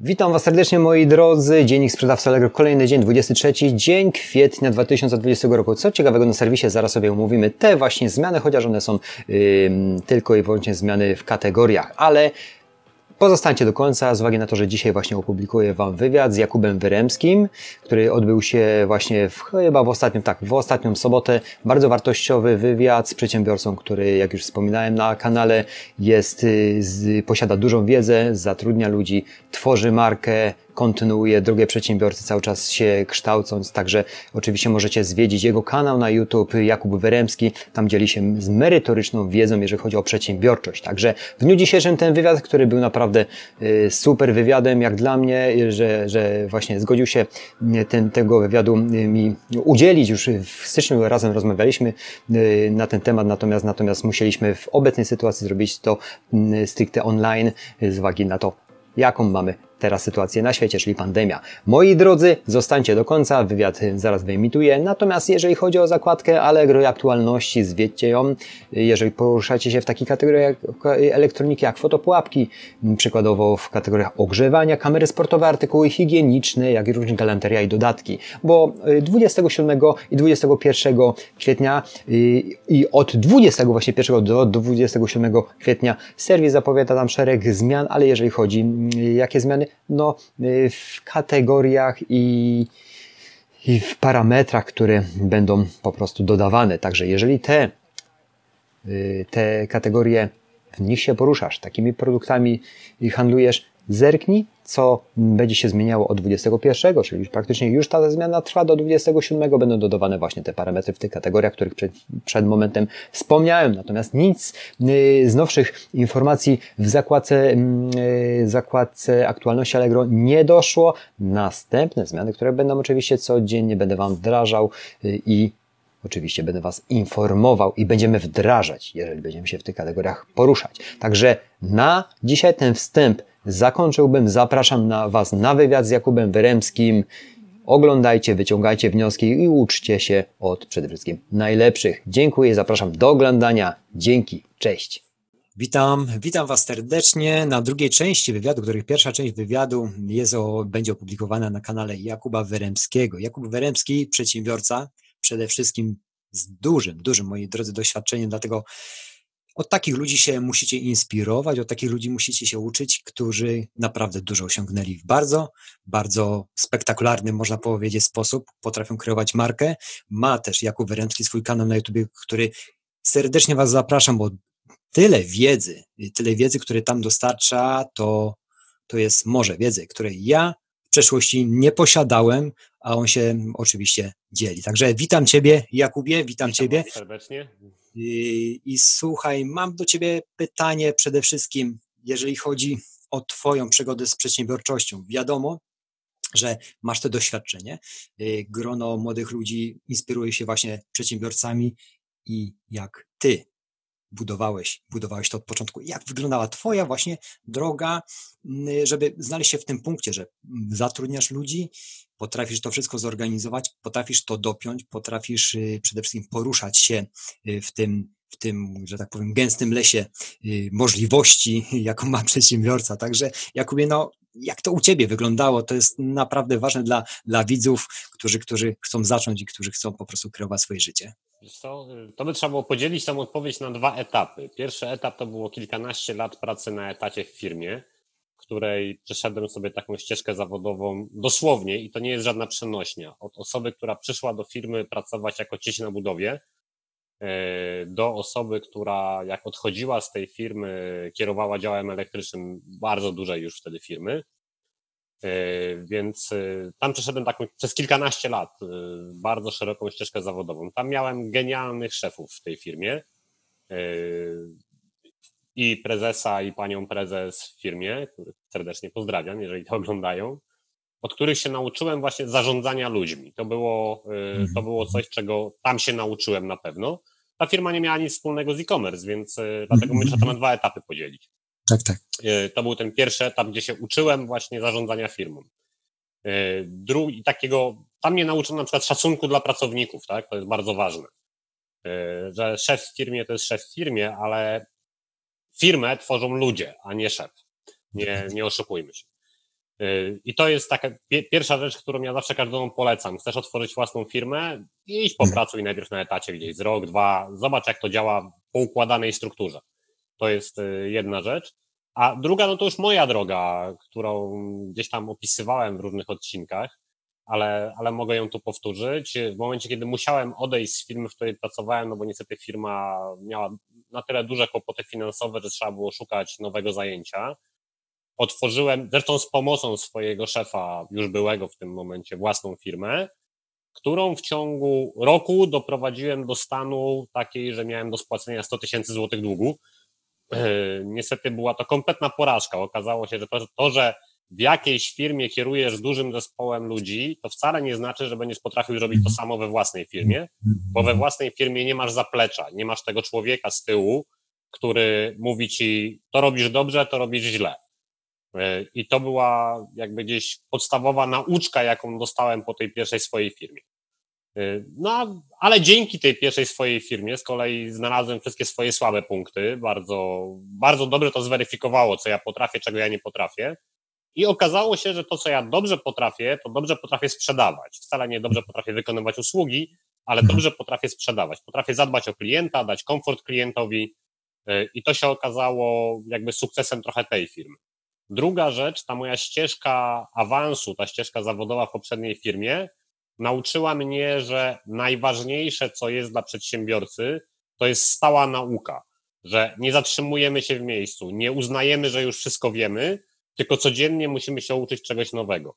Witam Was serdecznie moi drodzy. Dziennik sprzedawca Allegro, kolejny dzień, 23 dzień kwietnia 2020 roku. Co ciekawego na serwisie, zaraz sobie omówimy te właśnie zmiany, chociaż one są yy, tylko i wyłącznie zmiany w kategoriach, ale Pozostańcie do końca z uwagi na to, że dzisiaj właśnie opublikuję Wam wywiad z Jakubem Wyremskim, który odbył się właśnie w, chyba w ostatnią, tak, w ostatnią sobotę. Bardzo wartościowy wywiad z przedsiębiorcą, który, jak już wspominałem na kanale, jest, y, z, posiada dużą wiedzę, zatrudnia ludzi, tworzy markę, kontynuuje drogę przedsiębiorcy, cały czas się kształcąc, także oczywiście możecie zwiedzić jego kanał na YouTube, Jakub Wyremski, tam dzieli się z merytoryczną wiedzą, jeżeli chodzi o przedsiębiorczość. Także w dniu dzisiejszym ten wywiad, który był naprawdę y, super wywiadem, jak dla mnie, że, że właśnie zgodził się y, ten, tego wywiadu y, mi udzielić, już w styczniu razem rozmawialiśmy na ten temat, natomiast, natomiast musieliśmy w obecnej sytuacji zrobić to stricte online z uwagi na to, jaką mamy teraz sytuację na świecie, czyli pandemia. Moi drodzy, zostańcie do końca, wywiad zaraz wyemituję. Natomiast jeżeli chodzi o zakładkę Allegro i aktualności, zwiedźcie ją. Jeżeli poruszacie się w takich kategoriach elektroniki jak fotopułapki, przykładowo w kategoriach ogrzewania, kamery sportowe, artykuły higieniczne, jak i różne galanteria i dodatki. Bo 27 y, i 21 kwietnia y, i od 20 właśnie pierwszego do 27 kwietnia serwis zapowiada tam szereg zmian, ale jeżeli chodzi y, jakie zmiany, no, y, w kategoriach i, i w parametrach, które będą po prostu dodawane. Także jeżeli te, y, te kategorie w nich się poruszasz, takimi produktami handlujesz, zerknij, co będzie się zmieniało od 21, czyli praktycznie już ta zmiana trwa do 27, będą dodawane właśnie te parametry w tych kategoriach, których przed, przed momentem wspomniałem. Natomiast nic y, z nowszych informacji w zakładce, y, zakładce aktualności Allegro nie doszło. Następne zmiany, które będą oczywiście codziennie, będę Wam wdrażał y, i Oczywiście będę Was informował i będziemy wdrażać, jeżeli będziemy się w tych kategoriach poruszać. Także na dzisiaj ten wstęp zakończyłbym. Zapraszam na Was na wywiad z Jakubem Wyremskim. Oglądajcie, wyciągajcie wnioski i uczcie się od przede wszystkim najlepszych. Dziękuję, zapraszam do oglądania. Dzięki, cześć. Witam, witam Was serdecznie na drugiej części wywiadu, których pierwsza część wywiadu jest o, będzie opublikowana na kanale Jakuba Wyremskiego. Jakub Wyremski, przedsiębiorca, przede wszystkim z dużym, dużym, moi drodzy, doświadczeniem, dlatego od takich ludzi się musicie inspirować, od takich ludzi musicie się uczyć, którzy naprawdę dużo osiągnęli w bardzo, bardzo spektakularny, można powiedzieć, sposób. Potrafią kreować markę. Ma też Jakub Wyręcki swój kanał na YouTube, który serdecznie Was zapraszam, bo tyle wiedzy, tyle wiedzy, które tam dostarcza, to, to jest morze wiedzy, której ja w przeszłości nie posiadałem, a on się oczywiście dzieli. Także witam Ciebie, Jakubie, witam, witam Ciebie. Serdecznie. I, I słuchaj, mam do Ciebie pytanie przede wszystkim, jeżeli chodzi o Twoją przygodę z przedsiębiorczością. Wiadomo, że masz to doświadczenie. Y, grono młodych ludzi inspiruje się właśnie przedsiębiorcami i jak Ty budowałeś, budowałeś to od początku. Jak wyglądała Twoja właśnie droga, mm, żeby znaleźć się w tym punkcie, że zatrudniasz ludzi, potrafisz to wszystko zorganizować, potrafisz to dopiąć, potrafisz y, przede wszystkim poruszać się y, w tym, w tym, że tak powiem, gęstym lesie y, możliwości, jaką ma przedsiębiorca. Także Jakubie, no, jak to u Ciebie wyglądało? To jest naprawdę ważne dla, dla widzów, którzy, którzy chcą zacząć i którzy chcą po prostu kreować swoje życie. To by trzeba było podzielić tą odpowiedź na dwa etapy. Pierwszy etap to było kilkanaście lat pracy na etacie w firmie, której przeszedłem sobie taką ścieżkę zawodową dosłownie i to nie jest żadna przenośnia. Od osoby, która przyszła do firmy pracować jako cieś na budowie, e, do osoby, która jak odchodziła z tej firmy, kierowała działem elektrycznym bardzo dużej już wtedy firmy. E, więc e, tam przeszedłem taką przez kilkanaście lat bardzo szeroką ścieżkę zawodową. Tam miałem genialnych szefów w tej firmie i prezesa, i panią prezes w firmie, których serdecznie pozdrawiam, jeżeli to oglądają, od których się nauczyłem właśnie zarządzania ludźmi. To było, y, to mhm. było coś, czego tam się nauczyłem na pewno. Ta firma nie miała nic wspólnego z e-commerce, więc y, dlatego myślę, że to na dwa etapy podzielić. Tak, tak. Y, to był ten pierwszy etap, gdzie się uczyłem właśnie zarządzania firmą. Drugi, takiego, tam mnie nauczono na przykład szacunku dla pracowników, tak? To jest bardzo ważne. Że szef w firmie to jest szef w firmie, ale firmę tworzą ludzie, a nie szef. Nie, nie oszukujmy się. Y, I to jest taka pierwsza rzecz, którą ja zawsze każdemu polecam. Chcesz otworzyć własną firmę? Idź popracuj najpierw na etacie gdzieś z rok, dwa, zobacz jak to działa po układanej strukturze. To jest y, jedna rzecz. A druga, no to już moja droga, którą gdzieś tam opisywałem w różnych odcinkach, ale, ale mogę ją tu powtórzyć. W momencie, kiedy musiałem odejść z firmy, w której pracowałem, no bo niestety firma miała na tyle duże kłopoty finansowe, że trzeba było szukać nowego zajęcia. Otworzyłem, zresztą z pomocą swojego szefa, już byłego w tym momencie, własną firmę, którą w ciągu roku doprowadziłem do stanu takiej, że miałem do spłacenia 100 tysięcy złotych długu. Niestety była to kompletna porażka. Okazało się, że to, że w jakiejś firmie kierujesz dużym zespołem ludzi, to wcale nie znaczy, że będziesz potrafił zrobić to samo we własnej firmie, bo we własnej firmie nie masz zaplecza, nie masz tego człowieka z tyłu, który mówi ci, to robisz dobrze, to robisz źle. E, I to była jakby gdzieś podstawowa nauczka, jaką dostałem po tej pierwszej swojej firmie. E, no, ale dzięki tej pierwszej swojej firmie z kolei znalazłem wszystkie swoje słabe punkty. Bardzo, bardzo dobrze to zweryfikowało, co ja potrafię, czego ja nie potrafię. I okazało się, że to, co ja dobrze potrafię, to dobrze potrafię sprzedawać. Wcale nie dobrze potrafię wykonywać usługi, ale mhm. dobrze potrafię sprzedawać. Potrafię zadbać o klienta, dać komfort klientowi. E, I to się okazało jakby sukcesem trochę tej firmy. Druga rzecz, ta moja ścieżka awansu, ta ścieżka zawodowa w poprzedniej firmie, nauczyła mnie, że najważniejsze, co jest dla przedsiębiorcy, to jest stała nauka, że nie zatrzymujemy się w miejscu, nie uznajemy, że już wszystko wiemy, tylko codziennie musimy się uczyć czegoś nowego.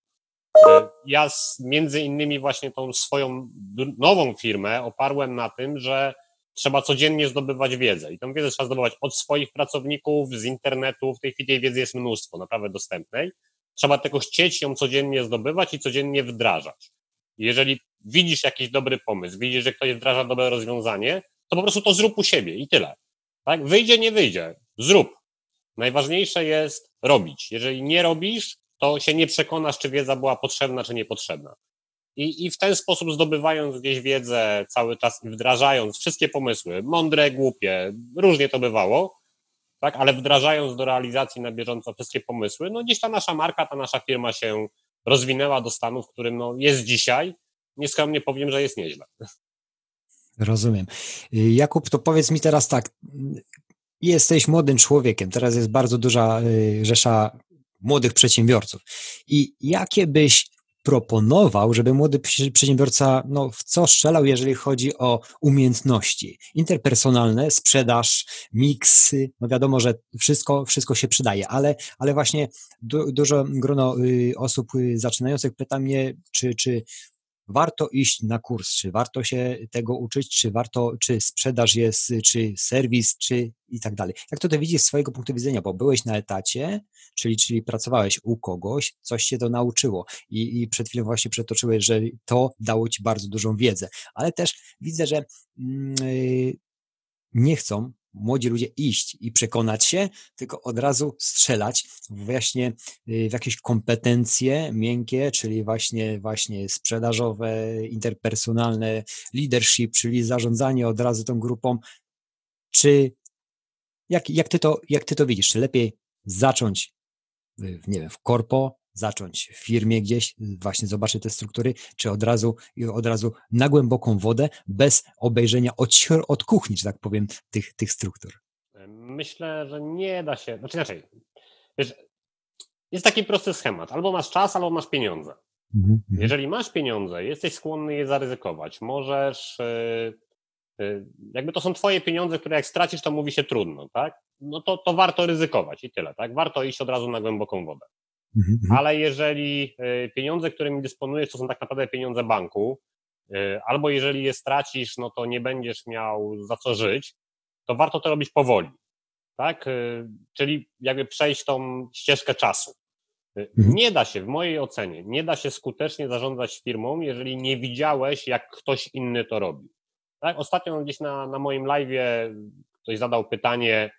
E, ja między innymi właśnie tą swoją nową firmę oparłem na tym, że trzeba codziennie zdobywać wiedzę i tę wiedzę trzeba zdobywać od swoich pracowników, z internetu, w tej chwili wiedzy jest mnóstwo, naprawdę dostępnej. Trzeba tylko chcieć ją codziennie zdobywać i codziennie wdrażać. Jeżeli widzisz jakiś dobry pomysł, widzisz, że ktoś wdraża dobre rozwiązanie, to po prostu to zrób u siebie i tyle. Tak? Wyjdzie, nie wyjdzie. Zrób. Najważniejsze jest robić. Jeżeli nie robisz, to się nie przekonasz, czy wiedza była potrzebna, czy niepotrzebna. I, I w ten sposób zdobywając gdzieś wiedzę cały czas i wdrażając wszystkie pomysły, mądre, głupie, różnie to bywało, tak, ale wdrażając do realizacji na bieżąco wszystkie pomysły, no gdzieś ta nasza marka, ta nasza firma się rozwinęła do stanu, w którym no, jest dzisiaj. Nieskromnie powiem, że jest nieźle. Rozumiem. Jakub, to powiedz mi teraz tak. Jesteś młodym człowiekiem, teraz jest bardzo duża y, rzesza młodych przedsiębiorców. I jakie byś proponował, żeby młody przedsiębiorca no, w co strzelał, jeżeli chodzi o umiejętności interpersonalne, sprzedaż, miksy. No wiadomo, że wszystko, wszystko się przydaje, ale, ale właśnie du, dużo grono y, osób y, zaczynających pyta mnie, czy, czy warto iść na kurs, czy warto się tego uczyć, czy warto, czy sprzedaż jest, czy serwis, czy i tak dalej. Jak to ty widzisz z swojego punktu widzenia, bo byłeś na etacie, czyli, czyli pracowałeś u kogoś, coś się to nauczyło i, i przed chwilą właśnie przetoczyłeś, że to dało ci bardzo dużą wiedzę, ale też widzę, że yy, nie chcą młodzi ludzie iść i przekonać się, tylko od razu strzelać właśnie y, w jakieś kompetencje miękkie, czyli właśnie, właśnie sprzedażowe, interpersonalne, leadership, czyli zarządzanie od razu tą grupą. Czy jak, jak, ty, to, jak ty to widzisz? Czy lepiej zacząć w, nie wiem, w korpo, zacząć w firmie gdzieś, właśnie zobaczyć te struktury, czy od razu, od razu na głęboką wodę, bez obejrzenia od, od kuchni, że tak powiem, tych, tych struktur? Myślę, że nie da się, znaczy inaczej, wiesz, jest taki prosty schemat, albo masz czas, albo masz pieniądze. Mhm, mhm. Jeżeli masz pieniądze, jesteś skłonny je zaryzykować, możesz, y, y, jakby to są twoje pieniądze, które jak stracisz, to mówi się trudno, tak? No to, to warto ryzykować i tyle, tak? Warto iść od razu na głęboką wodę. Mhm, mhm. Ale jeżeli e, pieniądze, którymi dysponujesz, to są tak naprawdę pieniądze banku, e, albo jeżeli je stracisz, no to nie będziesz miał za co żyć, to warto to robić powoli. Tak? E, czyli jakby przejść tą ścieżkę czasu. Mhm. Nie da się, w mojej ocenie, nie da się skutecznie zarządzać firmą, jeżeli nie widziałeś, jak ktoś inny to robi. Tak? Ostatnio gdzieś na, na moim live ktoś zadał pytanie,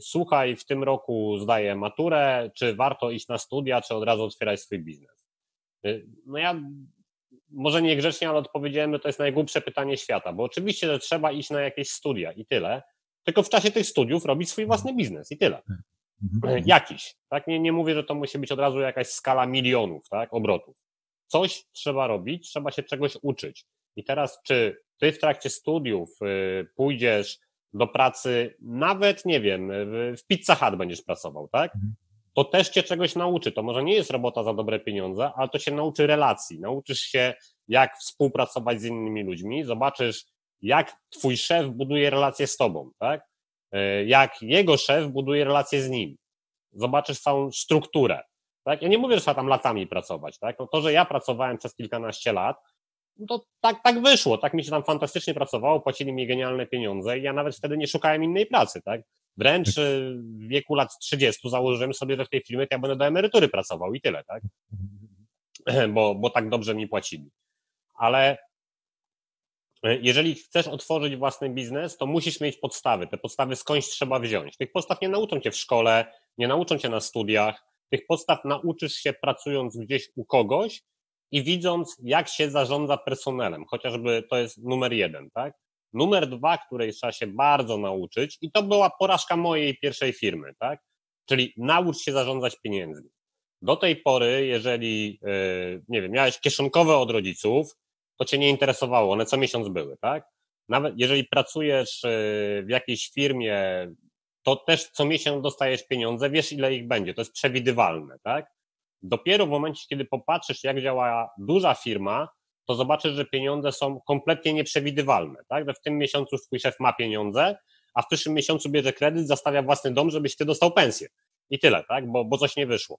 słuchaj, w tym roku zdaję maturę, czy warto iść na studia, czy od razu otwierać swój biznes? Y, no ja może niegrzecznie, ale odpowiedziałem, że to jest najgłupsze pytanie świata, bo oczywiście, że trzeba iść na jakieś studia i tyle, tylko w czasie tych studiów robić swój własny biznes i tyle. Mhm. Jakiś, tak? Nie, nie mówię, że to musi być od razu jakaś skala milionów, tak? Obrotów. Coś trzeba robić, trzeba się czegoś uczyć. I teraz, czy ty w trakcie studiów y, pójdziesz do pracy, nawet nie wiem, w Pizza Hut będziesz pracował, tak? Mhm. To też cię czegoś nauczy. To może nie jest robota za dobre pieniądze, ale to się nauczy relacji. Nauczysz się, jak współpracować z innymi ludźmi, zobaczysz, jak twój szef buduje relacje z tobą, tak? Y, jak jego szef buduje relacje z nim. Zobaczysz całą strukturę. Tak? Ja nie mówię, że trzeba tam latami pracować. Tak? No to, że ja pracowałem przez kilkanaście lat, to tak, tak wyszło, tak mi się tam fantastycznie pracowało, płacili mi genialne pieniądze i ja nawet wtedy nie szukałem innej pracy, tak? Wręcz tak. Y, w wieku lat 30 założyłem sobie, że w tej firmie ja będę do emerytury pracował i tyle, tak? Bo, bo tak dobrze mi płacili. Ale y, jeżeli chcesz otworzyć własny biznes, to musisz mieć podstawy. Te podstawy skądś trzeba wziąć. Tych podstaw nie nauczą cię w szkole, nie nauczą cię na studiach. Tych podstaw nauczysz się pracując gdzieś u kogoś i widząc, jak się zarządza personelem, chociażby to jest numer jeden, tak? Numer dwa, której trzeba się bardzo nauczyć, i to była porażka mojej pierwszej firmy, tak? Czyli naucz się zarządzać pieniędzmi. Do tej pory, jeżeli, yy, nie wiem, miałeś kieszonkowe od rodziców, to cię nie interesowało, one co miesiąc były, tak? Nawet jeżeli pracujesz yy, w jakiejś firmie, to też co miesiąc dostajesz pieniądze, wiesz ile ich będzie, to jest przewidywalne, tak? Dopiero w momencie, kiedy popatrzysz, jak działa duża firma, to zobaczysz, że pieniądze są kompletnie nieprzewidywalne, tak? Że w tym miesiącu twój szef ma pieniądze, a w przyszłym miesiącu bierze kredyt, zastawia własny dom, żebyś ty dostał pensję. I tyle, tak? Bo, bo coś nie wyszło.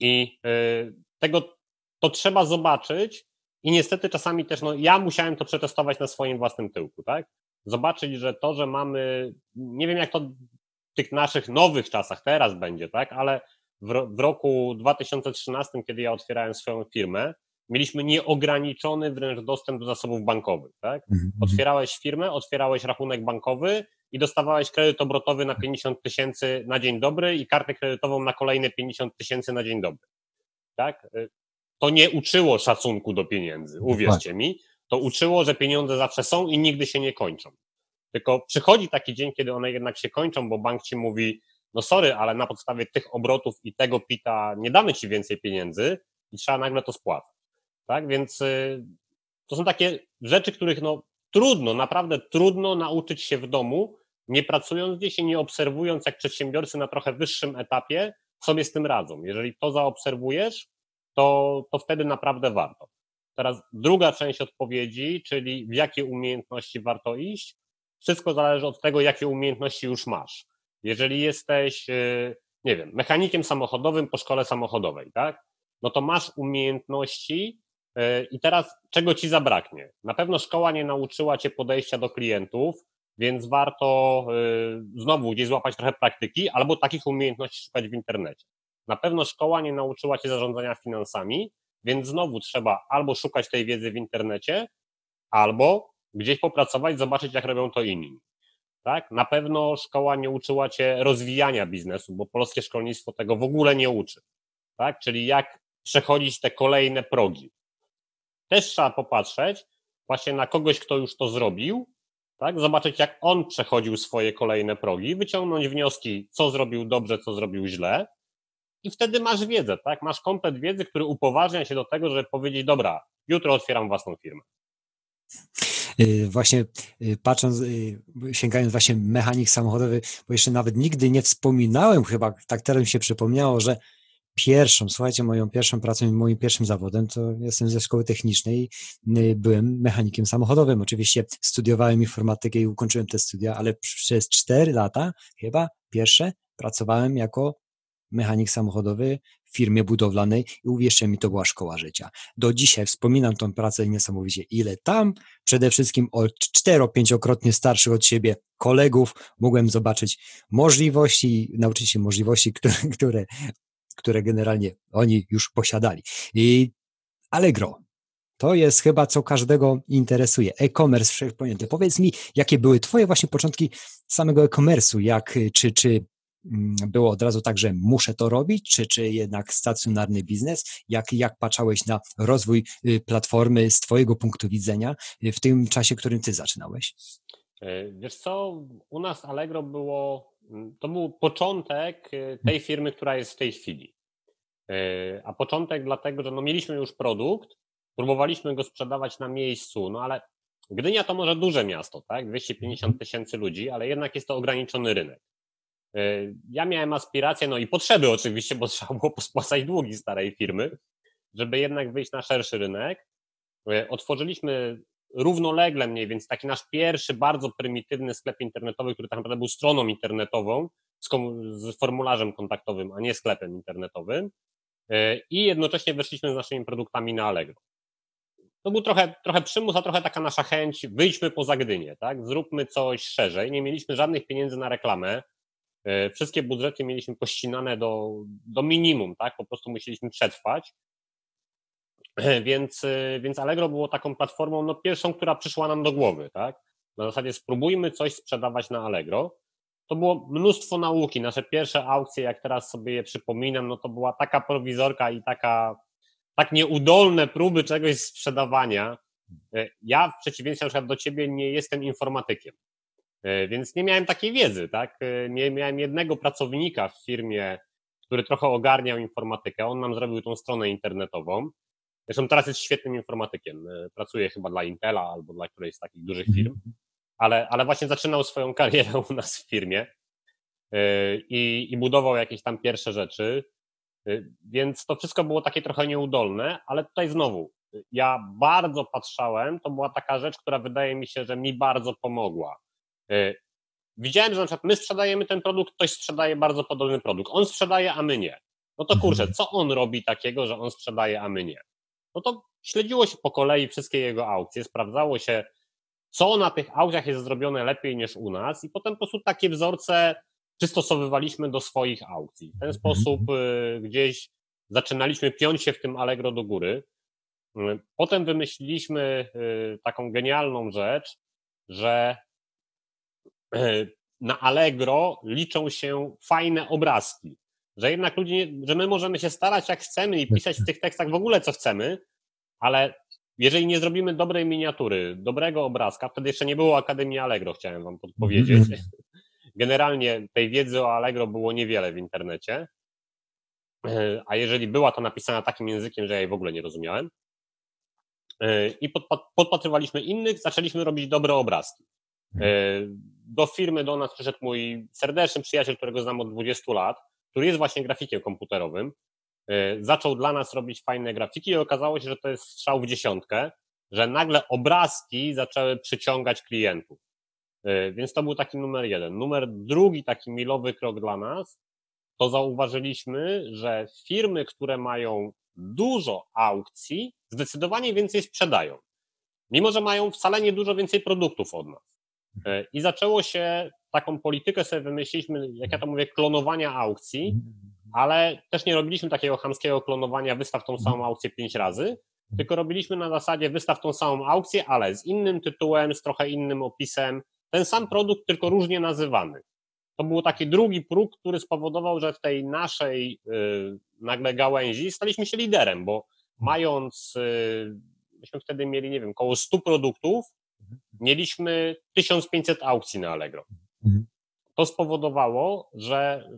I yy, tego to trzeba zobaczyć i niestety czasami też, no ja musiałem to przetestować na swoim własnym tyłku, tak? Zobaczyć, że to, że mamy, nie wiem jak to w tych naszych nowych czasach teraz będzie, tak? Ale w, w roku 2013, kiedy ja otwierałem swoją firmę, mieliśmy nieograniczony wręcz dostęp do zasobów bankowych. Tak? Mhm, mhm. Otwierałeś firmę, otwierałeś rachunek bankowy i dostawałeś kredyt obrotowy na 50 tysięcy na dzień dobry i kartę kredytową na kolejne 50 tysięcy na dzień dobry. Tak? To nie uczyło szacunku do pieniędzy, uwierzcie mi. To uczyło, że pieniądze zawsze są i nigdy się nie kończą. Tylko przychodzi taki dzień, kiedy one jednak się kończą, bo bank ci mówi, no sorry, ale na podstawie tych obrotów i tego pita nie damy ci więcej pieniędzy i trzeba nagle to spłacać. Tak, więc y, to są takie rzeczy, których no trudno, naprawdę trudno nauczyć się w domu, nie pracując gdzieś i nie obserwując, jak przedsiębiorcy na trochę wyższym etapie sobie z tym radzą. Jeżeli to zaobserwujesz, to, to wtedy naprawdę warto. Teraz druga część odpowiedzi, czyli w jakie umiejętności warto iść. Wszystko zależy od tego, jakie umiejętności już masz. Jeżeli jesteś, y, nie wiem, mechanikiem samochodowym po szkole samochodowej, tak? No to masz umiejętności y, i teraz czego ci zabraknie? Na pewno szkoła nie nauczyła cię podejścia do klientów, więc warto y, znowu gdzieś złapać trochę praktyki albo takich umiejętności szukać w internecie. Na pewno szkoła nie nauczyła cię zarządzania finansami, więc znowu trzeba albo szukać tej wiedzy w internecie, albo gdzieś popracować, zobaczyć, jak robią to inni tak? Na pewno szkoła nie uczyła cię rozwijania biznesu, bo polskie szkolnictwo tego w ogóle nie uczy, tak? Czyli jak przechodzić te kolejne progi. Też trzeba popatrzeć właśnie na kogoś, kto już to zrobił, tak? Zobaczyć, jak on przechodził swoje kolejne progi, wyciągnąć wnioski, co zrobił dobrze, co zrobił źle, i wtedy masz wiedzę, tak? Masz komplet wiedzy, który upoważnia się do tego, żeby powiedzieć, dobra, jutro otwieram własną firmę. Y, właśnie y, patrząc, y, sięgając właśnie mechanik samochodowy, bo jeszcze nawet nigdy nie wspominałem, chyba tak teraz mi się przypomniało, że pierwszą, słuchajcie, moją pierwszą pracą i moim pierwszym zawodem, to jestem ze szkoły technicznej, byłem mechanikiem samochodowym. Oczywiście studiowałem informatykę i ukończyłem te studia, ale przez cztery lata chyba pierwsze pracowałem jako mechanik samochodowy firmie budowlanej i uwierzcie mi, to była szkoła życia. Do dzisiaj wspominam tą pracę niesamowicie, ile tam przede wszystkim od cztero-pięciokrotnie starszych od siebie kolegów mogłem zobaczyć możliwości, nauczyć się możliwości, które, które, które generalnie oni już posiadali. I Allegro, to jest chyba co każdego interesuje. E-commerce wszechpojęty. Powiedz mi, jakie były Twoje właśnie początki samego e-commerce'u? Jak, czy, czy było od razu tak, że muszę to robić, czy, czy jednak stacjonarny biznes? Jak, jak patrzałeś na rozwój y, platformy z Twojego punktu widzenia y, w tym czasie, którym Ty zaczynałeś? E, wiesz co, u nas Allegro było to był początek y, tej firmy, która jest w tej chwili. Y, a początek dlatego, że no mieliśmy już produkt, próbowaliśmy go sprzedawać na miejscu, no ale Gdynia to może duże miasto, tak? 250 tysięcy ludzi, ale jednak jest to ograniczony rynek. Y, ja miałem aspiracje, no i potrzeby oczywiście, bo trzeba było pospłacać długi starej firmy, żeby jednak wyjść na szerszy rynek. Otworzyliśmy równolegle mniej więcej taki nasz pierwszy bardzo prymitywny sklep internetowy, który tak naprawdę był stroną internetową z, z formularzem kontaktowym, a nie sklepem internetowym. E, I jednocześnie weszliśmy z naszymi produktami na Allegro. To był trochę, trochę przymus, a trochę taka nasza chęć, wyjdźmy poza Gdynię, tak? Zróbmy coś szerzej. Nie mieliśmy żadnych pieniędzy na reklamę. E, wszystkie budżety mieliśmy pościnane do, do minimum, tak? Po prostu musieliśmy przetrwać. Więc, y, więc Allegro było taką platformą, no pierwszą, która przyszła nam do głowy, tak? Na zasadzie spróbujmy coś sprzedawać na Allegro. To było mnóstwo nauki. Nasze pierwsze aukcje, jak teraz sobie je przypominam, no to była taka prowizorka i taka, tak nieudolne próby czegoś sprzedawania. E, ja w przeciwieństwie na przykład do ciebie nie jestem informatykiem, e, więc nie miałem takiej wiedzy, tak? E, nie miałem jednego pracownika w firmie, który trochę ogarniał informatykę. On nam zrobił tą stronę internetową. Zresztą teraz jest świetnym informatykiem. E, pracuje chyba dla Intela albo dla którejś z takich dużych firm, mhm. ale, ale właśnie zaczynał swoją karierę u nas w firmie e, i, i budował jakieś tam pierwsze rzeczy. E, więc to wszystko było takie trochę nieudolne, ale tutaj znowu, ja bardzo patrzałem, to była taka rzecz, która wydaje mi się, że mi bardzo pomogła. Widziałem, że na przykład my sprzedajemy ten produkt, ktoś sprzedaje bardzo podobny produkt. On sprzedaje, a my nie. No to kurczę, mhm. co on robi takiego, że on sprzedaje, a my nie? no to śledziło się po kolei wszystkie jego aukcje, sprawdzało się, co na tych aukcjach jest zrobione lepiej niż u nas i potem po prostu takie wzorce przystosowywaliśmy do swoich aukcji. W ten mhm. sposób y, gdzieś zaczynaliśmy piąć się w tym Allegro do góry. Y, potem wymyśliliśmy y, taką genialną rzecz, że na Allegro liczą się fajne obrazki że jednak ludzie, że my możemy się starać jak chcemy i pisać w tych tekstach w ogóle co chcemy, ale jeżeli nie zrobimy dobrej miniatury, dobrego obrazka, wtedy jeszcze nie było Akademii Allegro, chciałem wam podpowiedzieć. Mhm. Generalnie tej wiedzy o Allegro było niewiele w internecie, a jeżeli była to napisana takim językiem, że ja jej w ogóle nie rozumiałem. I podpatrywaliśmy innych, zaczęliśmy robić dobre obrazki. Do firmy do nas przyszedł mój serdeczny przyjaciel, którego znam od 20 lat, który jest właśnie grafikiem komputerowym, e, zaczął dla nas robić fajne grafiki i okazało się, że to jest strzał w dziesiątkę, że nagle obrazki zaczęły przyciągać klientów. E, więc to był taki numer jeden. Numer drugi, taki milowy krok dla nas, to zauważyliśmy, że firmy, które mają dużo aukcji, zdecydowanie więcej sprzedają. Mimo, że mają wcale nie dużo więcej produktów od nas. E, I zaczęło się taką politykę sobie wymyśliliśmy, jak ja to mówię, klonowania aukcji, ale też nie robiliśmy takiego chamskiego klonowania, wystaw tą samą aukcję pięć razy, tylko robiliśmy na zasadzie wystaw tą samą aukcję, ale z innym tytułem, z trochę innym opisem, ten sam produkt, tylko różnie nazywany. To był taki drugi próg, który spowodował, że w tej naszej yy, nagle gałęzi staliśmy się liderem, bo mając, yy, myśmy wtedy mieli, nie wiem, około 100 produktów, mieliśmy 1500 aukcji na Allegro. Mhm. To spowodowało, że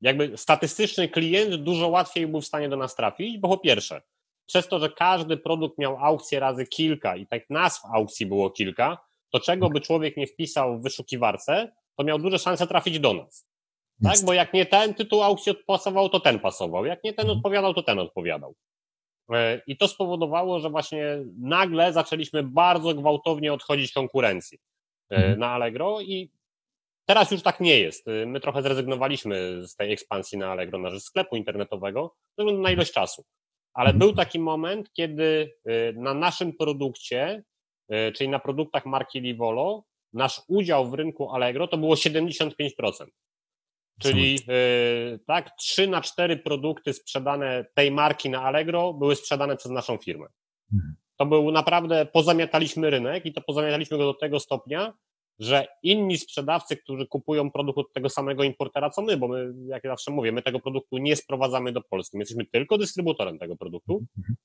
jakby statystyczny klient dużo łatwiej był w stanie do nas trafić, bo po pierwsze, przez to, że każdy produkt miał aukcję razy kilka i tak nazw aukcji było kilka, to czego by człowiek nie wpisał w wyszukiwarce, to miał duże szanse trafić do nas. Tak? Bo jak nie ten tytuł aukcji pasował, to ten pasował. Jak nie ten mhm. odpowiadał, to ten odpowiadał. E, I to spowodowało, że właśnie nagle zaczęliśmy bardzo gwałtownie odchodzić konkurencji e, mhm. na Allegro i teraz już tak nie jest. E, my trochę zrezygnowaliśmy z tej ekspansji na Allegro na rzecz sklepu internetowego ze względu na ilość czasu. Ale był taki moment, kiedy na naszym produkcie, czyli na produktach marki Livolo, nasz udział w rynku Allegro to było 75%. Czyli yy, tak, 3 na 4 produkty sprzedane tej marki na Allegro były sprzedane przez naszą firmę. Mhm. To był naprawdę, pozamiataliśmy rynek i to pozamiataliśmy go do tego stopnia, że inni sprzedawcy, którzy kupują produkt od tego samego importera co my, bo my, jak zawsze mówię, my tego produktu nie sprowadzamy do Polski, my jesteśmy tylko dystrybutorem tego produktu, mhm.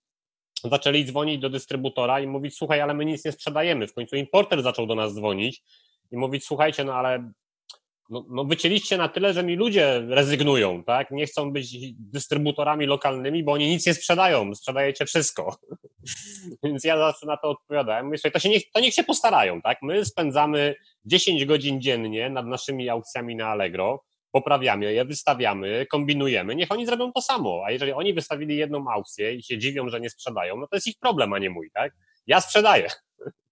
zaczęli dzwonić do dystrybutora i mówić, słuchaj, ale my nic nie sprzedajemy. W końcu importer zaczął do nas dzwonić i mówić, słuchajcie, no ale no, no wycięliście na tyle, że mi ludzie rezygnują, tak? Nie chcą być dystrybutorami lokalnymi, bo oni nic nie sprzedają, sprzedajecie wszystko. Więc ja zawsze na to odpowiadałem. Mówię, to, się niech, to niech się postarają, tak? My spędzamy 10 godzin dziennie nad naszymi aukcjami na Allegro, poprawiamy je, wystawiamy, kombinujemy, niech oni zrobią to samo. A jeżeli oni wystawili jedną aukcję i się dziwią, że nie sprzedają, no to jest ich problem, a nie mój, tak? Ja sprzedaję.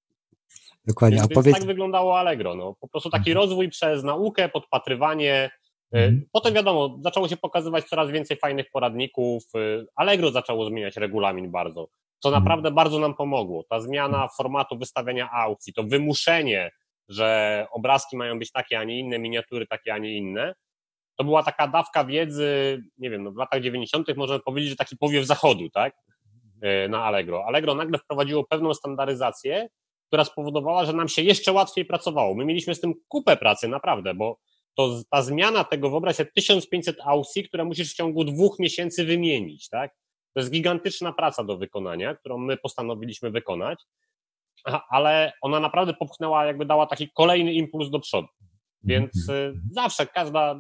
Dokładnie. Więc, a powiedz... tak wyglądało Allegro. No. Po prostu taki mhm. rozwój przez naukę, podpatrywanie. Y, mhm. Potem wiadomo, zaczęło się pokazywać coraz więcej fajnych poradników. Y, Allegro zaczęło zmieniać regulamin bardzo, co mhm. naprawdę bardzo nam pomogło. Ta zmiana formatu wystawiania aukcji, to wymuszenie, że obrazki mają być takie, a nie inne, miniatury takie, a nie inne. To była taka dawka wiedzy, nie wiem, no w latach 90. możemy powiedzieć, że taki powiew zachodu, tak? Y, na Allegro. Allegro nagle wprowadziło pewną standaryzację, która spowodowała, że nam się jeszcze łatwiej pracowało. My mieliśmy z tym kupę pracy, naprawdę, bo to ta zmiana tego, wyobraź sobie 1500 aukcji, które musisz w ciągu dwóch miesięcy wymienić, tak? To jest gigantyczna praca do wykonania, którą my postanowiliśmy wykonać, ale ona naprawdę popchnęła, jakby dała taki kolejny impuls do przodu. Więc y, zawsze każda,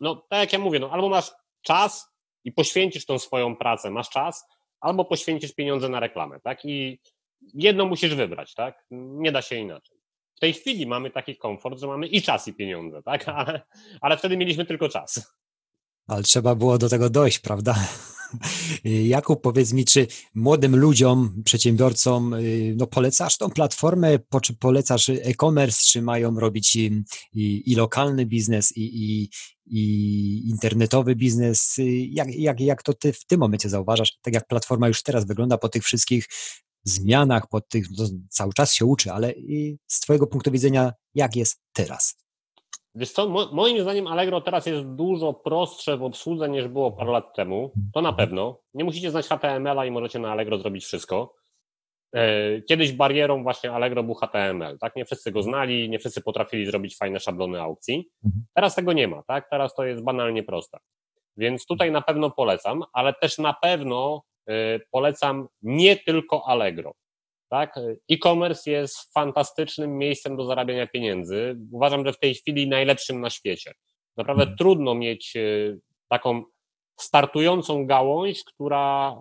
no tak jak ja mówię, no albo masz czas i poświęcisz tą swoją pracę, masz czas, albo poświęcisz pieniądze na reklamę, tak? I jedno musisz wybrać, tak? Nie da się inaczej. W tej chwili mamy taki komfort, że mamy i czas, i pieniądze, tak? Ale, ale wtedy mieliśmy tylko czas. Ale trzeba było do tego dojść, prawda? Jakub, powiedz mi, czy młodym ludziom, przedsiębiorcom, y, no polecasz tą platformę, po, czy polecasz e-commerce, czy mają robić i, i, i lokalny biznes, i, i, internetowy biznes? Jak, jak, jak to ty w tym momencie zauważasz? Tak jak platforma już teraz wygląda po tych wszystkich zmianach, po tych, no, cały czas się uczy, ale z Twojego punktu widzenia, jak jest teraz? Wiesz co, moim zdaniem Allegro teraz jest dużo prostsze w obsłudze niż było parę lat temu. To na mhm. pewno. Nie musicie znać HTML-a i możecie na Allegro zrobić wszystko. E, kiedyś barierą właśnie Allegro był HTML, tak? Nie wszyscy go znali, nie wszyscy potrafili zrobić fajne szablony aukcji. Mhm. Teraz tego nie ma, tak? Teraz to jest banalnie proste. Więc tutaj na pewno polecam, ale też na pewno polecam nie tylko Allegro. Tak? E-commerce jest fantastycznym miejscem do zarabiania pieniędzy. Uważam, że w tej chwili najlepszym na świecie. Naprawdę hmm. trudno mieć y, taką startującą gałąź, która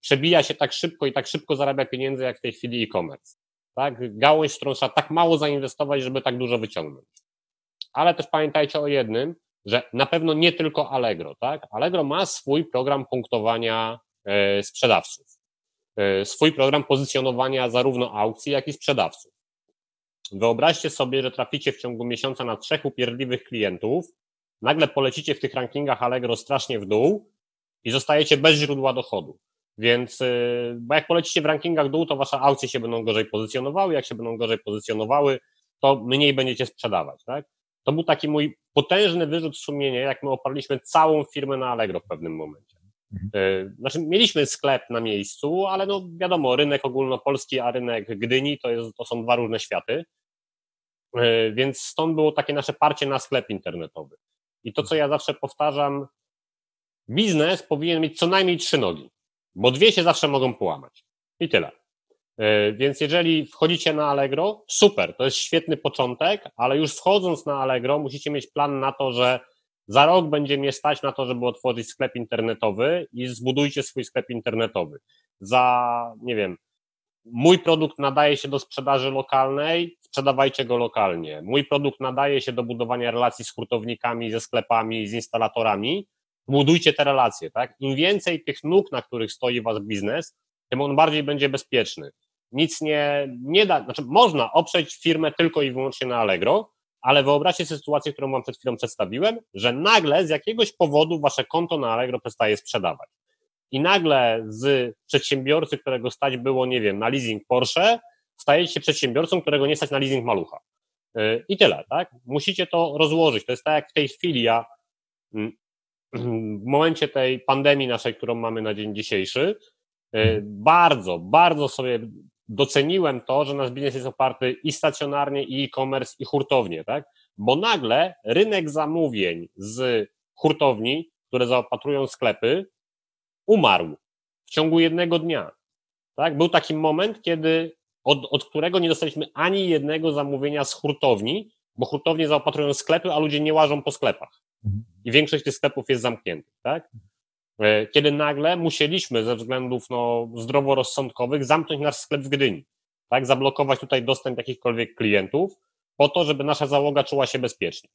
przebija się tak szybko i tak szybko zarabia pieniędzy, jak w tej chwili e-commerce. Tak? Gałąź, w którą trzeba tak mało zainwestować, żeby tak dużo wyciągnąć. Ale też pamiętajcie o jednym, że na pewno nie tylko Allegro, tak? Allegro ma swój program punktowania E, sprzedawców. E, swój program pozycjonowania zarówno aukcji, jak i sprzedawców. Wyobraźcie sobie, że traficie w ciągu miesiąca na trzech upierdliwych klientów, nagle polecicie w tych rankingach Allegro strasznie w dół i zostajecie bez źródła dochodu. Więc, e, bo jak polecicie w rankingach dół, to wasze aukcje się będą gorzej pozycjonowały, jak się będą gorzej pozycjonowały, to mniej będziecie sprzedawać, tak? To był taki mój potężny wyrzut sumienia, jak my oparliśmy całą firmę na Allegro w pewnym momencie. Mhm. E, znaczy, mieliśmy sklep na miejscu, ale no wiadomo, rynek ogólnopolski, a rynek Gdyni to, jest, to są dwa różne światy. E, więc stąd było takie nasze parcie na sklep internetowy. I to, co ja zawsze powtarzam, biznes powinien mieć co najmniej trzy nogi, bo dwie się zawsze mogą połamać. I tyle. E, więc jeżeli wchodzicie na Allegro, super, to jest świetny początek, ale już wchodząc na Allegro, musicie mieć plan na to, że za rok będzie mnie stać na to, żeby otworzyć sklep internetowy i zbudujcie swój sklep internetowy. Za, nie wiem, mój produkt nadaje się do sprzedaży lokalnej, sprzedawajcie go lokalnie. Mój produkt nadaje się do budowania relacji z hurtownikami, ze sklepami, z instalatorami. Budujcie te relacje, tak? Im więcej tych nóg, na których stoi wasz biznes, tym on bardziej będzie bezpieczny. Nic nie, nie da, znaczy można oprzeć firmę tylko i wyłącznie na Allegro, ale wyobraźcie sobie sytuację, którą wam przed chwilą przedstawiłem, że nagle z jakiegoś powodu wasze konto na Allegro przestaje sprzedawać. I nagle z przedsiębiorcy, którego stać było, nie wiem, na leasing Porsche, stajecie się przedsiębiorcą, którego nie stać na leasing malucha. Y, I tyle, tak? Musicie to rozłożyć. To jest tak jak w tej chwili ja mm, w momencie tej pandemii naszej, którą mamy na dzień dzisiejszy, y, bardzo, bardzo sobie doceniłem to, że nasz biznes jest oparty i stacjonarnie, i e-commerce, i hurtownie, tak? Bo nagle rynek zamówień z hurtowni, które zaopatrują sklepy, umarł w ciągu jednego dnia. Tak? Był taki moment, kiedy od, od którego nie dostaliśmy ani jednego zamówienia z hurtowni, bo hurtownie zaopatrują sklepy, a ludzie nie łażą po sklepach. Mhm. I większość tych sklepów jest zamkniętych, tak? E, kiedy nagle musieliśmy ze względów no, zdroworozsądkowych zamknąć nasz sklep w Gdyni, tak? Zablokować tutaj dostęp jakichkolwiek klientów po to, żeby nasza załoga czuła się bezpiecznie.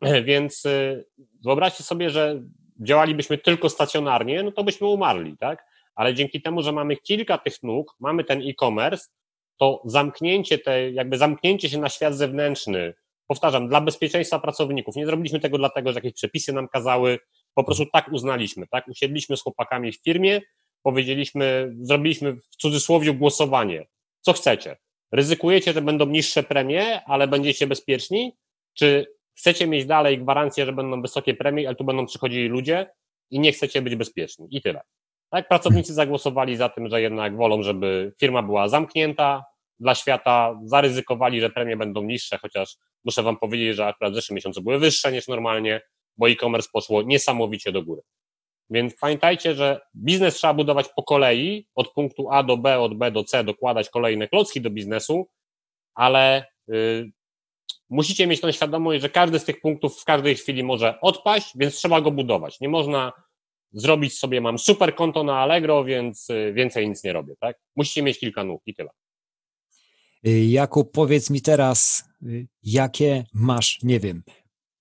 E, więc e, wyobraźcie sobie, że działalibyśmy tylko stacjonarnie, no to byśmy umarli, tak? Ale dzięki temu, że mamy kilka tych nóg, mamy ten e-commerce, to zamknięcie te, jakby zamknięcie się na świat zewnętrzny, powtarzam, dla bezpieczeństwa pracowników. Nie zrobiliśmy tego dlatego, że jakieś przepisy nam kazały, po prostu tak uznaliśmy, tak? Usiedliśmy z chłopakami w firmie, powiedzieliśmy, zrobiliśmy w cudzysłowie głosowanie. Co chcecie? Ryzykujecie, że będą niższe premie, ale będziecie bezpieczni? Czy chcecie mieć dalej gwarancję, że będą wysokie premie, ale tu będą przychodzili ludzie i nie chcecie być bezpieczni? I tyle. Tak, pracownicy zagłosowali za tym, że jednak wolą, żeby firma była zamknięta dla świata, zaryzykowali, że premie będą niższe, chociaż muszę wam powiedzieć, że akurat w zeszłym miesiącu były wyższe niż normalnie, bo e-commerce poszło niesamowicie do góry. Więc pamiętajcie, że biznes trzeba budować po kolei, od punktu A do B, od B do C, dokładać kolejne klocki do biznesu, ale y, musicie mieć tą świadomość, że każdy z tych punktów w każdej chwili może odpaść, więc trzeba go budować. Nie można zrobić sobie, mam super konto na Allegro, więc y, więcej nic nie robię, tak? Musicie mieć kilka nóg i tyle. Y, Jakub, powiedz mi teraz, jakie masz, nie wiem,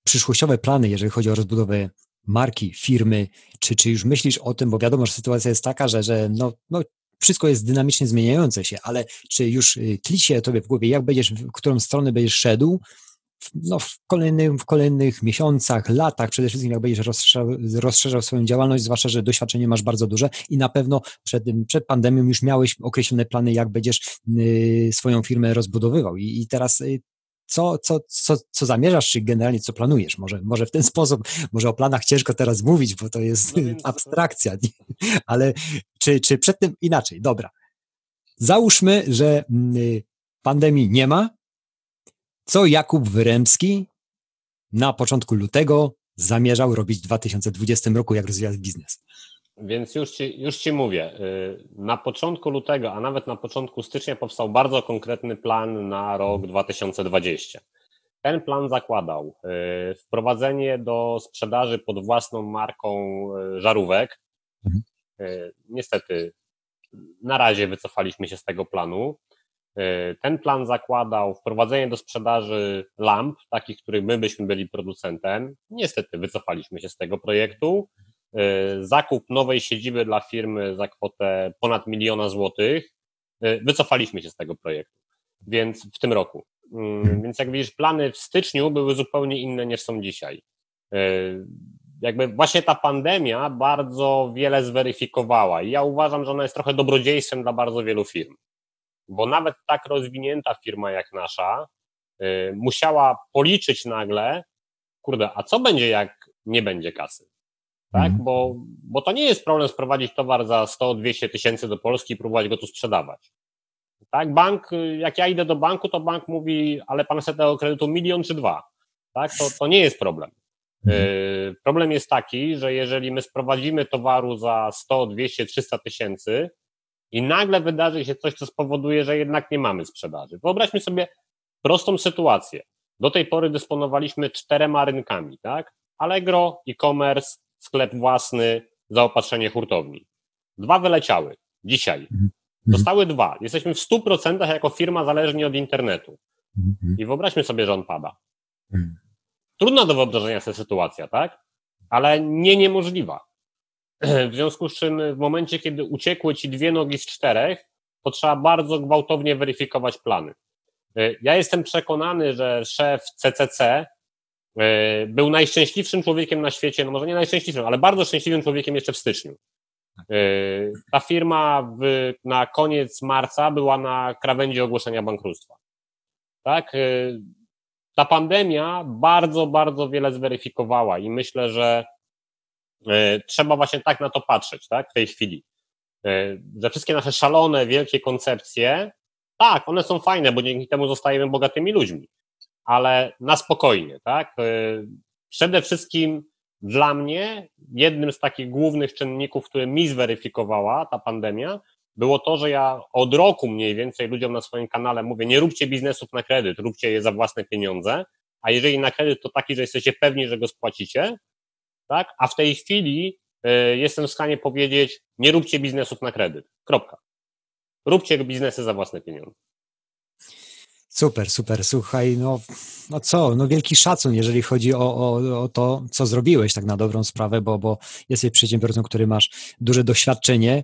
przyszłościowe plany, jeżeli chodzi o rozbudowę marki, firmy, czy, czy już myślisz o tym, bo wiadomo, że sytuacja jest taka, że, że no, no, wszystko jest dynamicznie zmieniające się, ale czy już tli się tobie w głowie, jak będziesz, w którą stronę będziesz szedł, no, w, kolejnym, w kolejnych miesiącach, latach, przede wszystkim jak będziesz rozszerzał, rozszerzał swoją działalność, zwłaszcza, że doświadczenie masz bardzo duże i na pewno przed, przed pandemią już miałeś określone plany, jak będziesz y, swoją firmę rozbudowywał. I, i teraz y, co, co, co, co zamierzasz, czy generalnie co planujesz? Może, może w ten sposób, może o planach ciężko teraz mówić, bo to jest no więc... abstrakcja, ale czy, czy przed tym inaczej? Dobra. Załóżmy, że y, pandemii nie ma, co Jakub Wyremski na początku lutego zamierzał robić w 2020 roku, jak rozwijać biznes? Więc już ci, już ci mówię. Y, na początku lutego, a nawet na początku stycznia powstał bardzo konkretny plan na rok 2020. Ten plan zakładał y, wprowadzenie do sprzedaży pod własną marką y, żarówek. Mhm. Niestety, na razie wycofaliśmy się z tego planu. Ten plan zakładał wprowadzenie do sprzedaży lamp, takich, których my byśmy byli producentem. Niestety wycofaliśmy się z tego projektu. E, zakup nowej siedziby dla firmy za kwotę ponad miliona złotych. E, wycofaliśmy się z tego projektu, więc w tym roku. Mm, więc jak widzisz, plany w styczniu były zupełnie inne niż są dzisiaj. Jakby właśnie ta pandemia bardzo wiele zweryfikowała i ja uważam, że ona jest trochę dobrodziejstwem dla bardzo wielu firm bo nawet tak rozwinięta firma jak nasza musiała policzyć nagle, kurde, a co będzie, jak nie będzie kasy? Tak, mm. bo, bo to nie jest problem sprowadzić towar za 100-200 tysięcy do Polski i próbować go tu sprzedawać. Tak, bank, jak ja idę do banku, to bank mówi, ale pan chce tego kredytu milion czy dwa. Tak, to, to nie jest problem. Mm. Problem jest taki, że jeżeli my sprowadzimy towaru za 100, 200, 300 tysięcy, i nagle wydarzy się coś, co spowoduje, że jednak nie mamy sprzedaży. Wyobraźmy sobie prostą sytuację. Do tej pory dysponowaliśmy czterema rynkami, tak? Allegro, e-commerce, sklep własny, zaopatrzenie hurtowni. Dwa wyleciały dzisiaj. Mhm. Zostały dwa. Jesteśmy w 100% jako firma zależni od internetu. Mhm. I wyobraźmy sobie, że on pada. Mhm. Trudna do wyobrażenia sobie sytuacja, tak? Ale nie niemożliwa. W związku z czym w momencie, kiedy uciekły ci dwie nogi z czterech, to trzeba bardzo gwałtownie weryfikować plany. Ja jestem przekonany, że szef CCC był najszczęśliwszym człowiekiem na świecie, no może nie najszczęśliwszym, ale bardzo szczęśliwym człowiekiem jeszcze w styczniu. E, ta firma w, na koniec marca była na krawędzi ogłoszenia bankructwa. Tak? E, ta pandemia bardzo, bardzo wiele zweryfikowała i myślę, że E, trzeba właśnie tak na to patrzeć, tak, w tej chwili. E, że wszystkie nasze szalone, wielkie koncepcje, tak, one są fajne, bo dzięki temu zostajemy bogatymi ludźmi, ale na spokojnie, tak. E, przede wszystkim dla mnie jednym z takich głównych czynników, które mi zweryfikowała ta pandemia, było to, że ja od roku mniej więcej ludziom na swoim kanale mówię, nie róbcie biznesów na kredyt, róbcie je za własne pieniądze, a jeżeli na kredyt, to taki, że jesteście pewni, że go spłacicie, tak? A w tej chwili y, jestem w stanie powiedzieć, nie róbcie biznesów na kredyt. Kropka. Róbcie biznesy za własne pieniądze. Super, super. Słuchaj, no, no co, no wielki szacun, jeżeli chodzi o, o, o to, co zrobiłeś tak na dobrą sprawę, bo, bo jesteś przedsiębiorcą, który masz duże doświadczenie.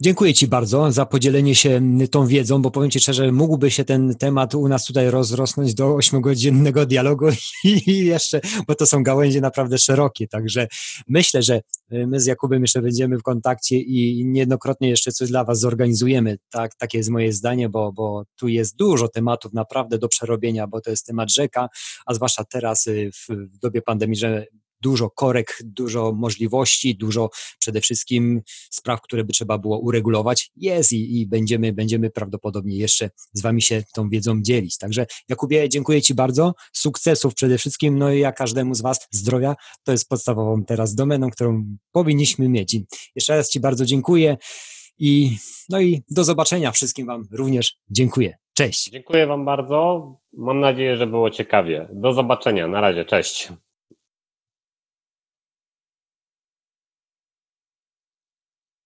Dziękuję Ci bardzo za podzielenie się tą wiedzą, bo powiem Ci szczerze, mógłby się ten temat u nas tutaj rozrosnąć do ośmiogodzinnego dialogu i jeszcze, bo to są gałęzie naprawdę szerokie, także myślę, że my z Jakubem jeszcze będziemy w kontakcie i niejednokrotnie jeszcze coś dla Was zorganizujemy. Tak, takie jest moje zdanie, bo, bo tu jest dużo tematów naprawdę do przerobienia, bo to jest temat rzeka, a zwłaszcza teraz w, w dobie pandemii, że dużo korek, dużo możliwości, dużo przede wszystkim spraw, które by trzeba było uregulować. Jest i, i będziemy, będziemy prawdopodobnie jeszcze z Wami się tą wiedzą dzielić. Także Jakubie, dziękuję Ci bardzo. Sukcesów przede wszystkim, no i ja każdemu z Was zdrowia. To jest podstawową teraz domeną, którą powinniśmy mieć. I jeszcze raz Ci bardzo dziękuję. I, no i do zobaczenia wszystkim Wam również dziękuję. Cześć. Dziękuję Wam bardzo. Mam nadzieję, że było ciekawie. Do zobaczenia. Na razie. Cześć.